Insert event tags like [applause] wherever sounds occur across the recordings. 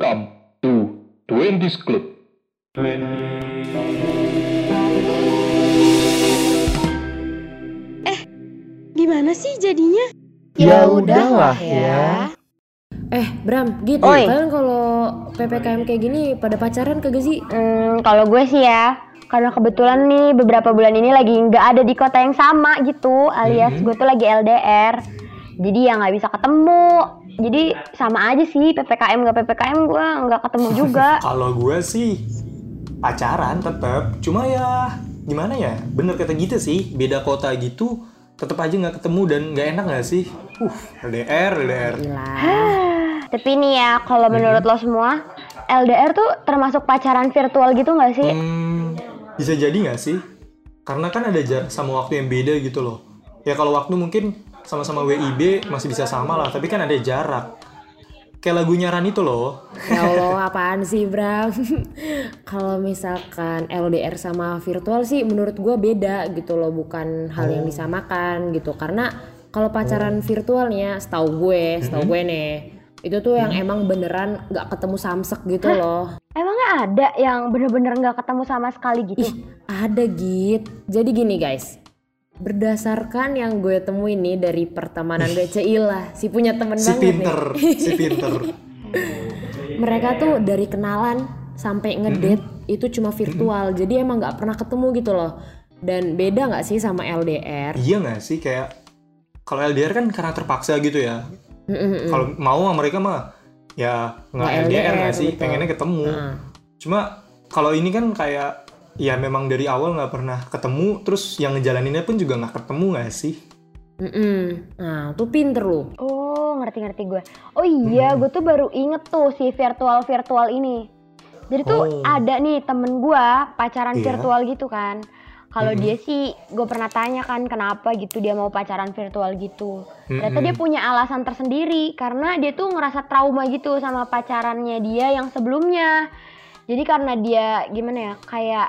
Welcome to Twenties Club. Gimana sih jadinya? Ya udahlah ya. Eh, Bram, gitu. Oi. Kalian kalau PPKM kayak gini pada pacaran kagak sih? Hmm, kalau gue sih ya, karena kebetulan nih beberapa bulan ini lagi nggak ada di kota yang sama gitu, alias gue tuh lagi LDR. Jadi ya nggak bisa ketemu. Jadi sama aja sih PPKM nggak PPKM gue nggak ketemu [laughs] juga. Kalau gue sih pacaran tetap, cuma ya gimana ya? Bener kata gitu sih, beda kota gitu, tetap aja nggak ketemu dan nggak enak nggak sih? Uh, LDR, LDR. [sighs] Tapi nih ya, kalau menurut lo semua, LDR tuh termasuk pacaran virtual gitu nggak sih? Hmm, bisa jadi nggak sih? Karena kan ada jarak sama waktu yang beda gitu loh. Ya kalau waktu mungkin sama-sama WIB masih bisa sama lah, tapi kan ada jarak. Kayak lagunya Ran itu loh. Ya Allah, apaan sih, Bram? [laughs] kalau misalkan LDR sama virtual sih menurut gua beda gitu loh, bukan hal yang disamakan gitu. Karena kalau pacaran virtualnya, setahu gue, setahu gue nih, itu tuh yang emang beneran nggak ketemu samsek gitu loh. Emangnya ada yang bener-bener nggak ketemu sama sekali gitu? Ih, ada git. Jadi gini guys, berdasarkan yang gue temuin nih dari pertemanan gue Ceilah, si punya temen Si banget pinter, nih. si pinter. Mereka tuh dari kenalan sampai ngedate itu cuma virtual, jadi emang nggak pernah ketemu gitu loh. Dan beda nggak sih sama LDR? Iya nggak sih kayak kalau LDR kan karena terpaksa gitu ya. Mm-mm-mm. Kalau mau sama mereka mah ya nggak LDR LDR, nggak sih, betul. pengennya ketemu. Nah, Cuma kalau ini kan kayak ya memang dari awal nggak pernah ketemu, terus yang ngejalaninnya pun juga nggak ketemu nggak sih? mm-mm. Nah, tuh pinter lu. Oh, ngerti-ngerti gue. Oh iya, gue tuh baru inget tuh si virtual-virtual ini. Jadi tuh Oh. ada nih temen gue pacaran Iya. virtual gitu kan. Kalau Mhm. dia sih, gue pernah tanya kan kenapa gitu dia mau pacaran virtual gitu. Ternyata Mm-mm. dia punya alasan tersendiri karena dia tuh ngerasa trauma gitu sama pacarannya dia yang sebelumnya. Jadi karena dia gimana ya, kayak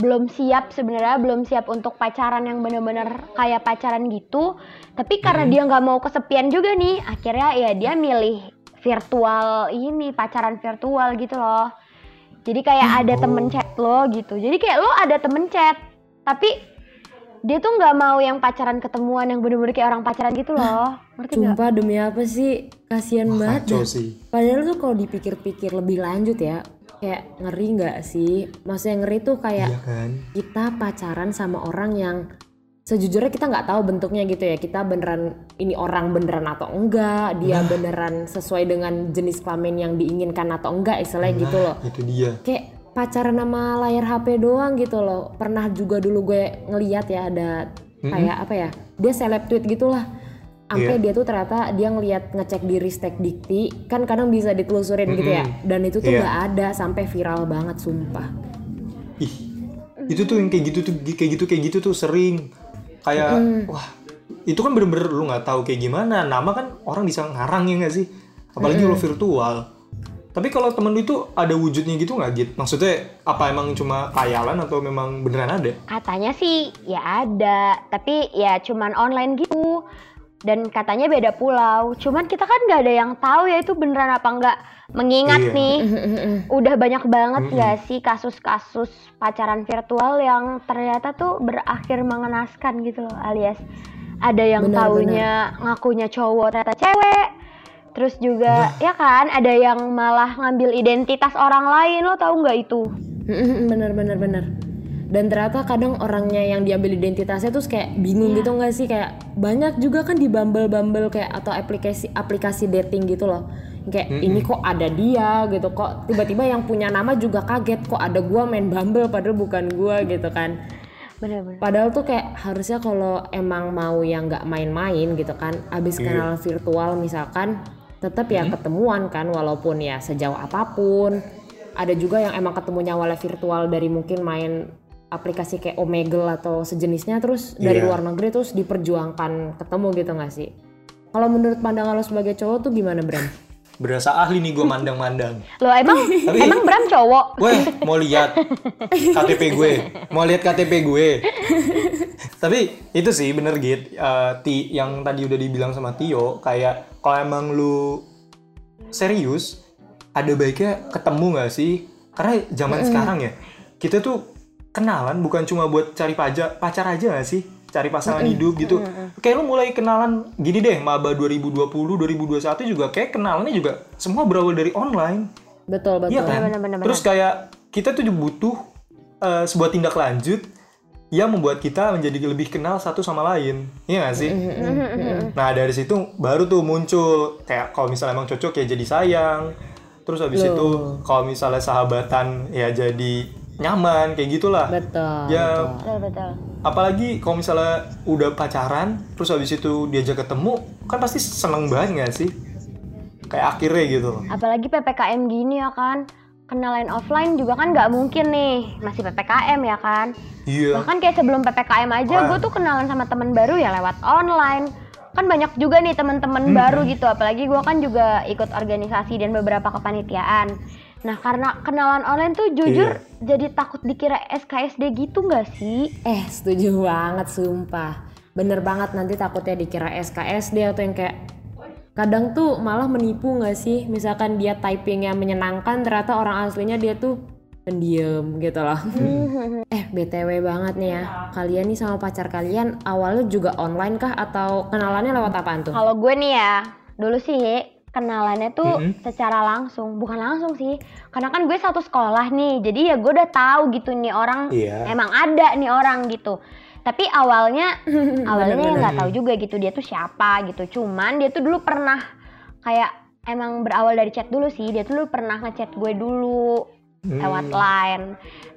belum siap sebenarnya belum siap untuk pacaran yang bener-bener kayak pacaran gitu tapi karena dia nggak mau kesepian juga nih akhirnya ya dia milih virtual ini pacaran virtual gitu loh jadi kayak ada Oh. temen chat lo gitu jadi kayak lo ada temen chat tapi dia tuh nggak mau yang pacaran ketemuan yang bener-bener kayak orang pacaran gitu loh ngerti nggak Sumpah demi apa sih? Kasian Wah, banget. sih. Padahal tuh kalau dipikir-pikir lebih lanjut ya, kayak ngeri nggak sih? Maksudnya ngeri tuh kayak Iya kan? kita pacaran sama orang yang sejujurnya kita nggak tahu bentuknya gitu ya. Kita beneran ini orang beneran atau enggak? Dia beneran sesuai dengan jenis kelamin yang diinginkan atau enggak? Istilahnya gitu loh. Itu dia. Kayak pacaran sama layar HP doang gitu loh. Pernah juga dulu gue ngeliat ya ada kayak apa ya? Dia seleb tweet gitulah. Sampai dia tuh ternyata dia ngeliat ngecek di Ristek Dikti kan kadang bisa ditelusurin gitu ya. Dan itu tuh Iya. nggak ada sampai viral banget sumpah. Ih, itu tuh yang kayak gitu tuh kayak gitu kayak gitu tuh sering. Kayak wah itu kan bener-bener lu nggak tahu kayak gimana. Nama kan orang bisa ngarang ya nggak sih? Apalagi lo virtual. Tapi kalau temen lu itu ada wujudnya gitu nggak gitu maksudnya apa emang cuma kayalan atau memang beneran ada? Katanya sih ya ada, tapi ya cuman online gitu. Dan katanya beda pulau. Cuman kita kan nggak ada yang tahu ya itu beneran apa enggak. Mengingat Iya. nih, udah banyak banget nggak sih kasus-kasus pacaran virtual yang ternyata tuh berakhir mengenaskan gitu loh, alias ada yang Benar, taunya ngakunya cowok ternyata cewek. Terus juga ya kan ada yang malah ngambil identitas orang lain lo tahu nggak itu? bener bener bener. Dan ternyata kadang orangnya yang diambil identitasnya tuh kayak bingung gitu nggak sih kayak banyak juga kan di Bumble Bumble kayak atau aplikasi aplikasi dating gitu loh. Kayak ini kok ada dia gitu kok tiba-tiba yang punya nama juga kaget kok ada gua main Bumble padahal bukan gua gitu kan. Bener-bener. Padahal tuh kayak harusnya kalau emang mau yang nggak main-main gitu kan, abis kenal virtual misalkan, tetap ya ketemuan kan, walaupun ya sejauh apa pun. Ada juga yang emang ketemunya awalnya virtual dari mungkin main aplikasi kayak Omegle atau sejenisnya, terus dari Iya. luar negeri terus diperjuangkan ketemu gitu nggak sih? Kalau menurut pandangan lo sebagai cowok tuh gimana Bram? berasa ahli nih gue mandang-mandang Lo emang [laughs] emang Bram cowok? Weh, mau lihat KTP gue, mau lihat KTP gue. Tapi itu sih bener git, Eh, ti yang tadi udah dibilang sama Tio, kayak kalau emang lu serius, ada baiknya ketemu nggak sih karena zaman sekarang ya kita tuh kenalan bukan cuma buat cari paja, pacar aja gak sih cari pasangan hidup gitu kayak lu mulai kenalan gini deh maba 2020 2021 juga kayak kenalannya juga semua berawal dari online betul betul Iya kan? bener-bener. Terus kayak kita tuh butuh eh, sebuah tindak lanjut yang membuat kita menjadi lebih kenal satu sama lain. Iya gak sih? Nah dari situ baru tuh muncul kayak kalau misalnya emang cocok ya jadi sayang. Terus habis itu kalau misalnya sahabatan ya jadi nyaman kayak gitulah. betul Ya Betul betul. apalagi kalau misalnya udah pacaran terus habis itu diajak ketemu kan pasti seneng banget gak sih? Kayak akhirnya gitu loh. Apalagi PPKM gini ya kan. Kenalan offline juga kan nggak mungkin nih. Masih PPKM ya kan. Iya. Bahkan kayak sebelum PPKM aja gue tuh kenalan sama temen baru ya lewat online. Kan banyak juga nih temen-temen baru gitu. Apalagi gue kan juga ikut organisasi dan beberapa kepanitiaan. Nah karena kenalan online tuh jujur jadi takut dikira SKSD gitu nggak sih? Eh, setuju banget sumpah. Bener banget nanti takutnya dikira SKSD atau yang kayak kadang tuh malah menipu nggak sih? Misalkan dia typingnya menyenangkan, ternyata orang aslinya dia tuh pendiam gitu loh. eh, BTW banget nih ya. Kalian nih sama pacar kalian awalnya juga online kah atau kenalannya lewat apaan tuh? Kalau gue nih ya, dulu sih kenalannya tuh Mm-mm. secara langsung, bukan langsung sih. Karena kan gue satu sekolah nih, jadi ya gue udah tahu gitu nih orang Iya. emang ada nih orang gitu. Tapi awalnya [laughs] awalnya ya nggak tahu juga gitu dia tuh siapa gitu. Cuman dia tuh dulu pernah kayak emang berawal dari chat dulu sih. Dia tuh dulu pernah ngechat gue dulu lewat line.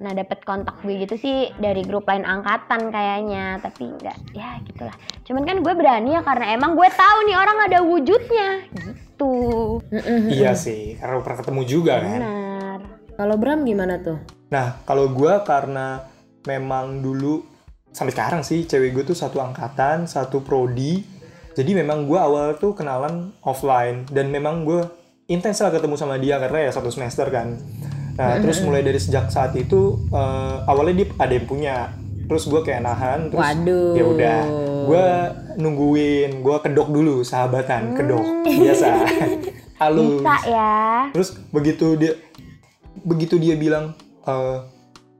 Nah dapet kontak gue gitu sih dari grup lain angkatan kayaknya. Tapi nggak ya gitulah. Cuman kan gue berani ya karena emang gue tahu nih orang ada wujudnya gitu. Iya sih, karena pernah ketemu juga kan. Benar. Kalau Bram gimana tuh? Nah, kalau gua karena memang dulu sampai sekarang sih cewek gue tuh satu angkatan, satu prodi. Jadi memang gua awal tuh kenalan offline dan memang gue intens lah ketemu sama dia karena ya satu semester kan. Nah, terus mulai dari sejak saat itu eh, awalnya dia ada yang punya. Terus gue kayak nahan, terus Waduh. ya udah, gue nungguin, gue kedok dulu sahabatan, kedok biasa, [laughs] halus. Bisa ya. Terus begitu dia begitu dia bilang eh,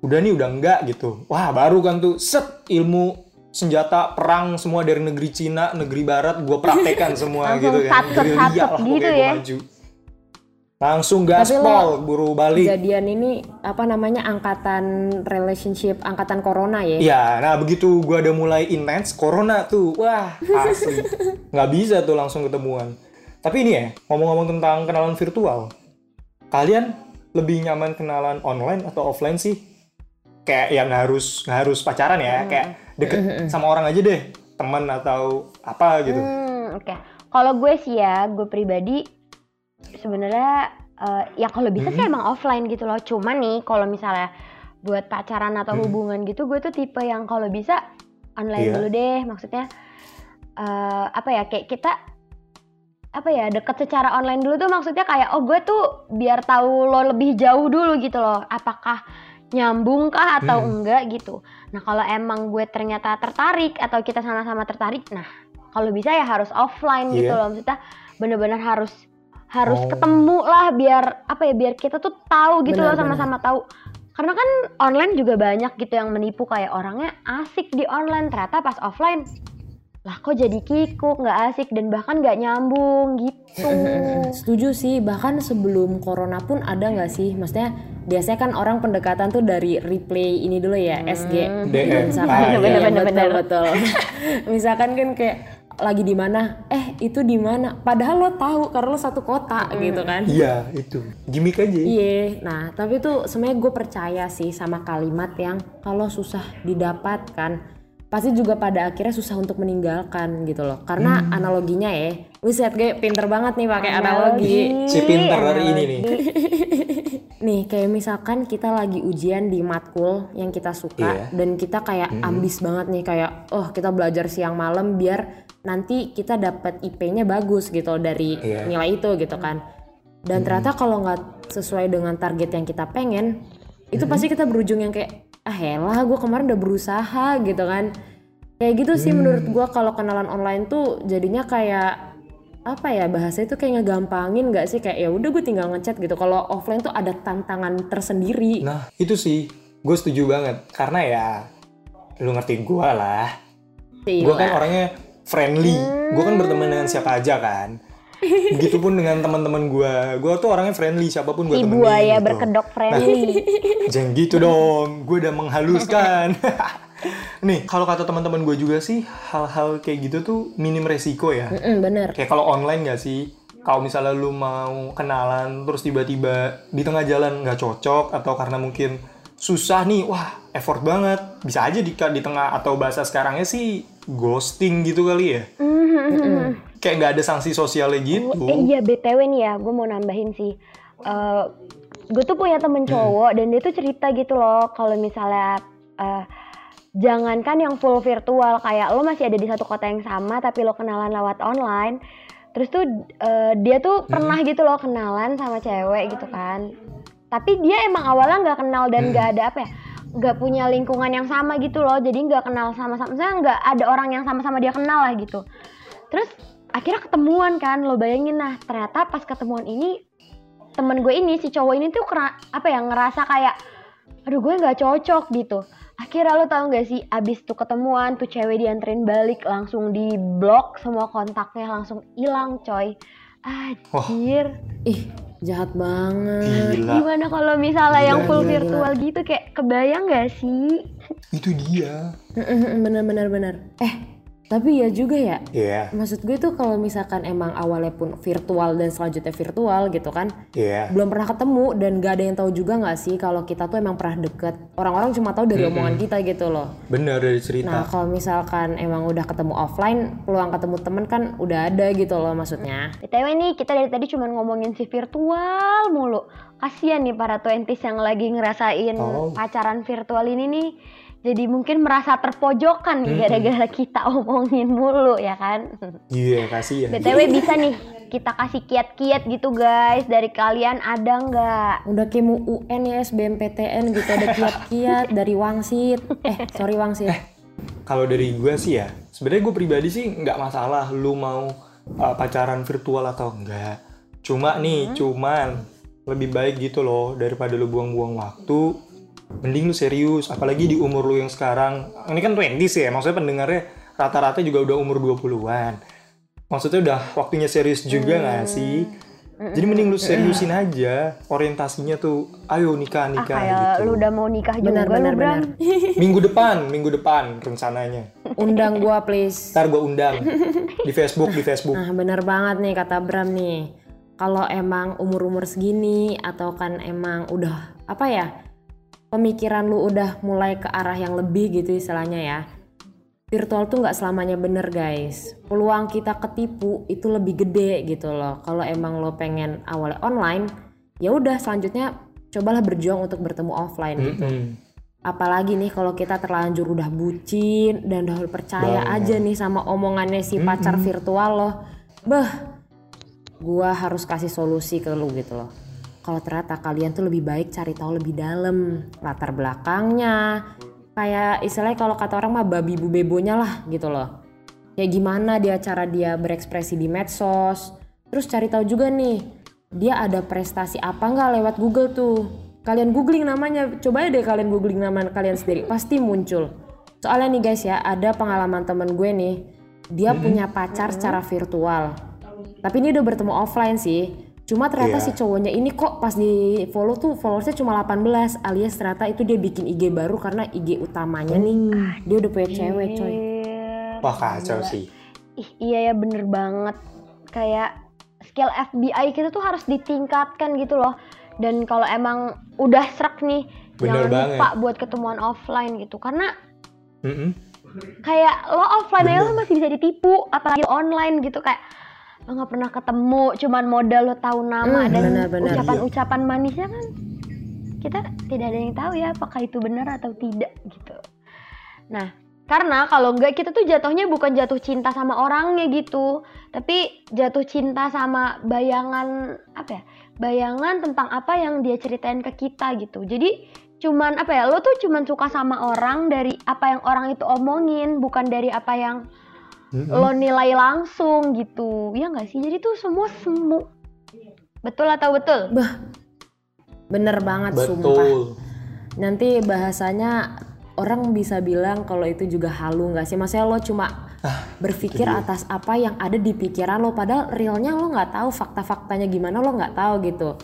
udah nih udah enggak gitu. Wah, baru kan tuh set ilmu senjata perang semua dari negeri Cina, negeri barat gua praktekan [laughs] semua gitu kan. Gerilya lah gitu ya. maju. Langsung gaspol buru balik. Kejadian ini apa namanya angkatan relationship angkatan corona ya? Iya, nah begitu gua udah mulai intens, corona tuh, wah asli, [laughs] nggak bisa tuh langsung ketemuan. Tapi ini ya, ngomong-ngomong tentang kenalan virtual, kalian lebih nyaman kenalan online atau offline sih? Kayak yang nggak harus nggak harus pacaran ya, kayak deket sama orang aja deh, teman atau apa gitu. Hmm, oke. Kalau gue sih ya, gue pribadi sebenarnya eh, ya kalau bisa sih emang offline gitu loh. Cuman nih kalau misalnya buat pacaran atau hubungan gitu, gue tuh tipe yang kalau bisa online Iya. dulu deh. Maksudnya eh, apa ya kayak kita apa ya deket secara online dulu tuh maksudnya kayak oh gue tuh biar tahu lo lebih jauh dulu gitu loh. Apakah nyambung kah atau Hmm. enggak gitu. Nah kalau emang gue ternyata tertarik atau kita sama-sama tertarik, nah kalau bisa ya harus offline gitu Iya. loh maksudnya bener-bener harus harus Oh. ketemu lah biar apa ya biar kita tuh tahu gitu loh Benar, sama-sama tahu karena kan online juga banyak gitu yang menipu kayak orangnya asik di online ternyata pas offline lah kok jadi kikuk nggak asik dan bahkan nggak nyambung gitu [laughs] Setuju sih, bahkan sebelum corona pun ada nggak sih? Maksudnya biasanya kan orang pendekatan tuh dari replay ini dulu ya, SG. DM. Misalkan, Ah, iya, iya. betul, Bener-bener. betul. [laughs] Misalkan kan kayak lagi di mana, eh itu di mana? Padahal lo tahu karena lo satu kota gitu kan. Iya itu, gimmick aja. Iya, nah tapi tuh sebenarnya gue percaya sih sama kalimat yang kalau susah didapatkan pasti juga pada akhirnya susah untuk meninggalkan gitu loh. Karena analoginya ya, Wiset gue pinter banget nih pakai analogi. Si pinter hari ini nih. [laughs] Nih kayak misalkan kita lagi ujian di matkul yang kita suka Iya. dan kita kayak ambis banget nih kayak oh kita belajar siang malam biar nanti kita dapat IP-nya bagus gitu dari Iya. nilai itu gitu kan. Dan ternyata kalau nggak sesuai dengan target yang kita pengen, itu pasti kita berujung yang kayak ah elah gue kemarin udah berusaha gitu kan. Kayak gitu sih menurut gue kalau kenalan online tuh jadinya kayak apa ya bahasa itu kayak ngegampangin nggak sih kayak ya udah gue tinggal ngechat gitu kalau offline tuh ada tantangan tersendiri Nah, itu sih gue setuju banget karena ya lu ngerti gue lah. Iya. Gue kan orangnya friendly. Gue kan berteman dengan siapa aja kan. Begitupun dengan teman-teman gue. Gue tuh orangnya friendly siapa pun gue temenin. buaya gitu. berkedok friendly. [laughs] Jangan gitu dong. Gue udah menghaluskan. [laughs] Nih, kalau kata teman-teman gue juga sih hal-hal kayak gitu tuh minim resiko ya. Mm-mm, bener Kayak kalau online gak sih? Kalau misalnya lu mau kenalan terus tiba-tiba di tengah jalan nggak cocok atau karena mungkin susah nih, wah effort banget. Bisa aja di, di tengah atau bahasa sekarangnya sih ghosting gitu kali ya. Kayak nggak ada sanksi sosialnya gitu. Eh iya BTW nih ya, gue mau nambahin sih. Eh gue tuh punya temen cowok dan dia tuh cerita gitu loh kalau misalnya eh jangankan yang full virtual kayak lo masih ada di satu kota yang sama tapi lo kenalan lewat online. Terus tuh eh, dia tuh pernah gitu loh kenalan sama cewek gitu kan. Tapi dia emang awalnya nggak kenal dan nggak ada apa ya, nggak punya lingkungan yang sama gitu loh. Jadi nggak kenal sama-sama, misalnya nggak ada orang yang sama-sama dia kenal lah gitu. Terus akhirnya ketemuan kan, lo bayangin nah ternyata pas ketemuan ini temen gue ini si cowok ini tuh kera, apa ya ngerasa kayak aduh gue nggak cocok gitu. Akhirnya lo tau gak sih abis tuh ketemuan tuh cewek dianterin balik langsung di blok semua kontaknya langsung hilang coy. Anjir. ih jahat banget Gila. Gimana kalau misalnya yang Gila, full gila, virtual gitu kayak kebayang gak sih? Itu dia. Bener bener bener eh tapi ya juga ya Iya, maksud gue tuh kalau misalkan emang awalnya pun virtual dan selanjutnya virtual gitu kan iya. belum pernah ketemu dan gak ada yang tahu juga nggak sih kalau kita tuh emang pernah deket orang-orang cuma tahu dari omongan kita gitu loh Bener dari nah cerita. kalau misalkan emang udah ketemu offline peluang ketemu temen kan udah ada gitu loh maksudnya BTW nih kita dari tadi cuma ngomongin si virtual mulu. Kasian nih para twenties yang lagi ngerasain Oh. pacaran virtual ini nih. Jadi mungkin merasa terpojokan nih gara-gara kita omongin mulu ya kan. Iya, kasih ya. BTW bisa nih kita kasih kiat-kiat gitu guys dari kalian ada nggak? udah kayak mau UN ya SBMPTN gitu ada kiat-kiat [laughs] dari Wangsit eh sorry Wangsit Kalau dari gue sih ya, sebenarnya gue pribadi sih nggak masalah lu mau uh, pacaran virtual atau enggak. Cuma nih, cuman lebih baik gitu loh daripada lu buang-buang waktu. Mending lu serius, apalagi di umur lu yang sekarang. Ini kan 20s ya, maksudnya pendengarnya rata-rata juga udah umur 20-an. Maksudnya udah waktunya serius juga nggak sih? Jadi mending lu seriusin aja orientasinya tuh, ayo nikah Ah nikah kayak gitu. lu udah mau nikah benar juga benar lu Bram. benar [laughs] Minggu depan, minggu depan rencananya. undang gua please Ntar gue undang [laughs] di Facebook, di Facebook. Nah bener banget nih kata Bram nih Kalau emang umur-umur segini Atau kan emang udah Apa ya Pemikiran lu udah mulai ke arah yang lebih gitu istilahnya ya. Virtual tuh nggak selamanya bener guys. Peluang kita ketipu itu lebih gede gitu loh. Kalau emang lo pengen awalnya online ya udah selanjutnya cobalah berjuang untuk bertemu offline gitu. Mm-mm. apalagi nih kalau kita terlanjur udah bucin dan udah percaya Banget. aja nih sama omongannya si pacar virtual loh bah gua harus kasih solusi ke lu gitu loh kalau ternyata kalian tuh lebih baik cari tahu lebih dalam latar belakangnya. Kayak istilahnya kalau kata orang mah babi bu bebonya lah gitu loh. Kayak gimana dia cara dia berekspresi di medsos? Terus cari tahu juga nih dia ada prestasi apa nggak lewat Google tuh? Kalian googling namanya coba deh kalian googling nama kalian sendiri pasti muncul. Soalnya nih guys ya ada pengalaman temen gue nih dia punya pacar secara virtual. Tapi ini udah bertemu offline sih cuma ternyata Iya. si cowoknya ini kok pas di follow tuh followersnya cuma 18 alias ternyata itu dia bikin IG baru karena IG utamanya nih dia udah punya cewek coy. Wah kacau sih. Ih, iya ya bener banget. Kayak skill FBI kita tuh harus ditingkatkan gitu loh. Dan kalau emang udah serak nih, Bener jangan banget. lupa buat ketemuan offline gitu. Karena Mm-mm. kayak lo offline aja lo masih bisa ditipu, apalagi online gitu kayak lo nggak pernah ketemu, cuman modal lo tahu nama Hmm, dan benar-benar. ucapan-ucapan manisnya kan kita tidak ada yang tahu ya apakah itu benar atau tidak gitu. Nah, karena kalau enggak kita tuh jatuhnya bukan jatuh cinta sama orangnya gitu, tapi jatuh cinta sama bayangan apa ya? Bayangan tentang apa yang dia ceritain ke kita gitu. Jadi cuman apa ya? Lo tuh cuman suka sama orang dari apa yang orang itu omongin, bukan dari apa yang Mm-mm. lo nilai langsung gitu. Ya nggak sih? Jadi tuh semua semu. Betul atau betul? Bener banget sumpah. Betul. Nanti bahasanya orang bisa bilang kalau itu juga halu nggak sih? Maksudnya lo cuma berpikir itu dia. atas apa yang ada di pikiran lo padahal realnya lo nggak tahu fakta-faktanya gimana lo nggak tahu gitu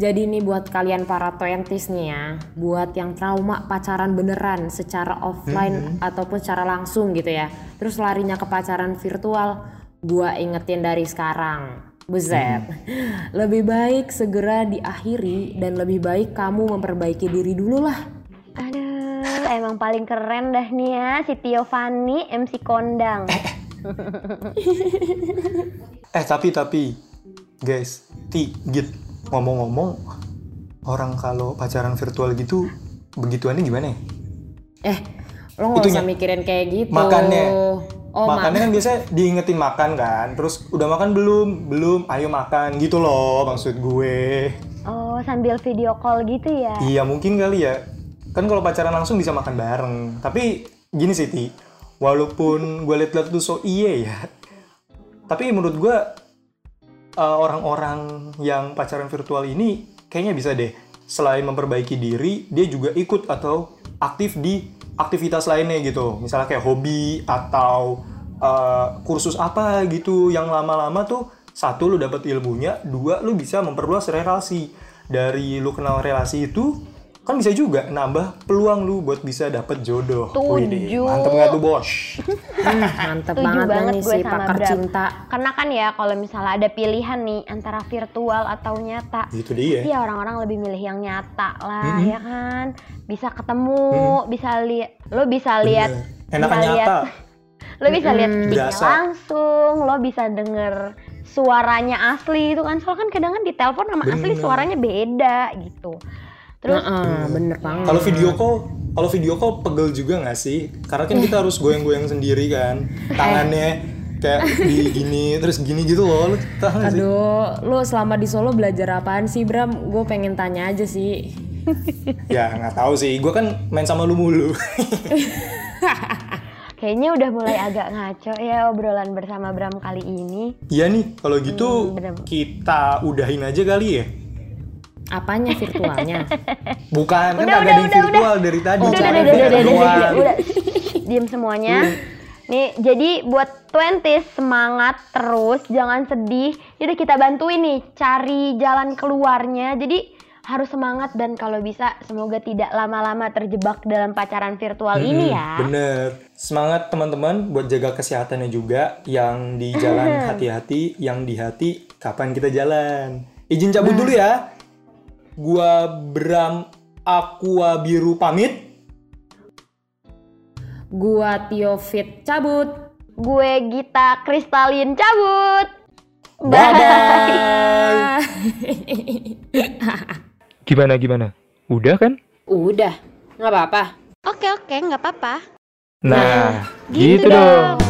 jadi nih buat kalian para twenties nih ya buat yang trauma pacaran beneran secara offline ataupun secara langsung gitu ya. Terus larinya ke pacaran virtual gua ingetin dari sekarang. Buset. [laughs] Lebih baik segera diakhiri dan lebih baik kamu memperbaiki diri dulu lah. aduh emang paling keren dah nih ya si Tio Fani MC kondang. [laughs] Eh tapi tapi. Guys, ti git ngomong-ngomong orang kalau pacaran virtual gitu begituannya gimana ya? Eh, lo nggak Itunya. usah mikirin kayak gitu. Makannya. Oh, ma- Makannya kan biasanya diingetin makan kan, terus udah makan belum? Belum, ayo makan gitu loh maksud gue. oh sambil video call gitu ya Iya mungkin kali ya. Kan kalau pacaran langsung bisa makan bareng. Tapi gini sih Ti, walaupun gue liat-liat tuh so iye ya. Tapi menurut gue uh, orang-orang yang pacaran virtual ini kayaknya bisa deh. Selain memperbaiki diri, dia juga ikut atau aktif di aktivitas lainnya gitu. Misalnya kayak hobi atau uh, kursus apa gitu yang lama-lama tuh satu lu dapat ilmunya, dua lu bisa memperluas relasi. Dari lu kenal relasi itu kan bisa juga nambah peluang lu buat bisa dapet jodoh. Setuju. mantep nggak tuh bos? Hmm, mantep Setuju banget, banget nih gue si sama pakar Bram. cinta. karena kan ya kalau misalnya ada pilihan nih antara virtual atau nyata Itu dia. Iya orang-orang lebih milih yang nyata lah Mm-mm. ya kan bisa ketemu bisa lihat lo bisa lihat. Enakan bisa lihat nyata. lo bisa lihat Mm-mm. fisiknya Berasa. langsung lo bisa denger suaranya asli itu kan soalnya kan kadang kan di telepon sama asli Bener. suaranya beda gitu terus Heeh, bener banget. Kalau video call, kalau video call pegel juga nggak sih? Karena kan kita harus goyang-goyang sendiri kan, tangannya kayak di gini terus gini gitu loh, lu tahu nggak sih? Aduh, lo selama di Solo belajar apaan sih Bram? Gue pengen tanya aja sih. [laughs] Ya nggak tahu sih, gue kan main sama lu mulu. [laughs] kayaknya udah mulai agak ngaco ya obrolan bersama Bram kali ini Iya nih, kalau gitu Hmm, bener. kita udahin aja kali ya. Apanya virtualnya? [laughs] Bukan, kan Udah, agak udah, ada udah, virtual dari tadi. udah, udah, udah, udah, udah, udah, udah, udah. Diem semuanya. Nih, jadi buat 20 semangat terus, jangan sedih. Jadi kita bantuin nih cari jalan keluarnya. Jadi harus semangat dan kalau bisa semoga tidak lama-lama terjebak dalam pacaran virtual ini Hmm, ya. Bener. Semangat teman-teman buat jaga kesehatannya juga. Yang di jalan hati-hati, yang di hati kapan kita jalan. Izin cabut dulu ya. Gua Bram Aqua Biru pamit. Gua Tio Fit cabut. Gue Gita Kristalin cabut. Bye-bye. [laughs] Gimana gimana? Udah kan? Udah, nggak apa-apa. Oke oke nggak apa-apa. Nah, gitu gitu dong. dong.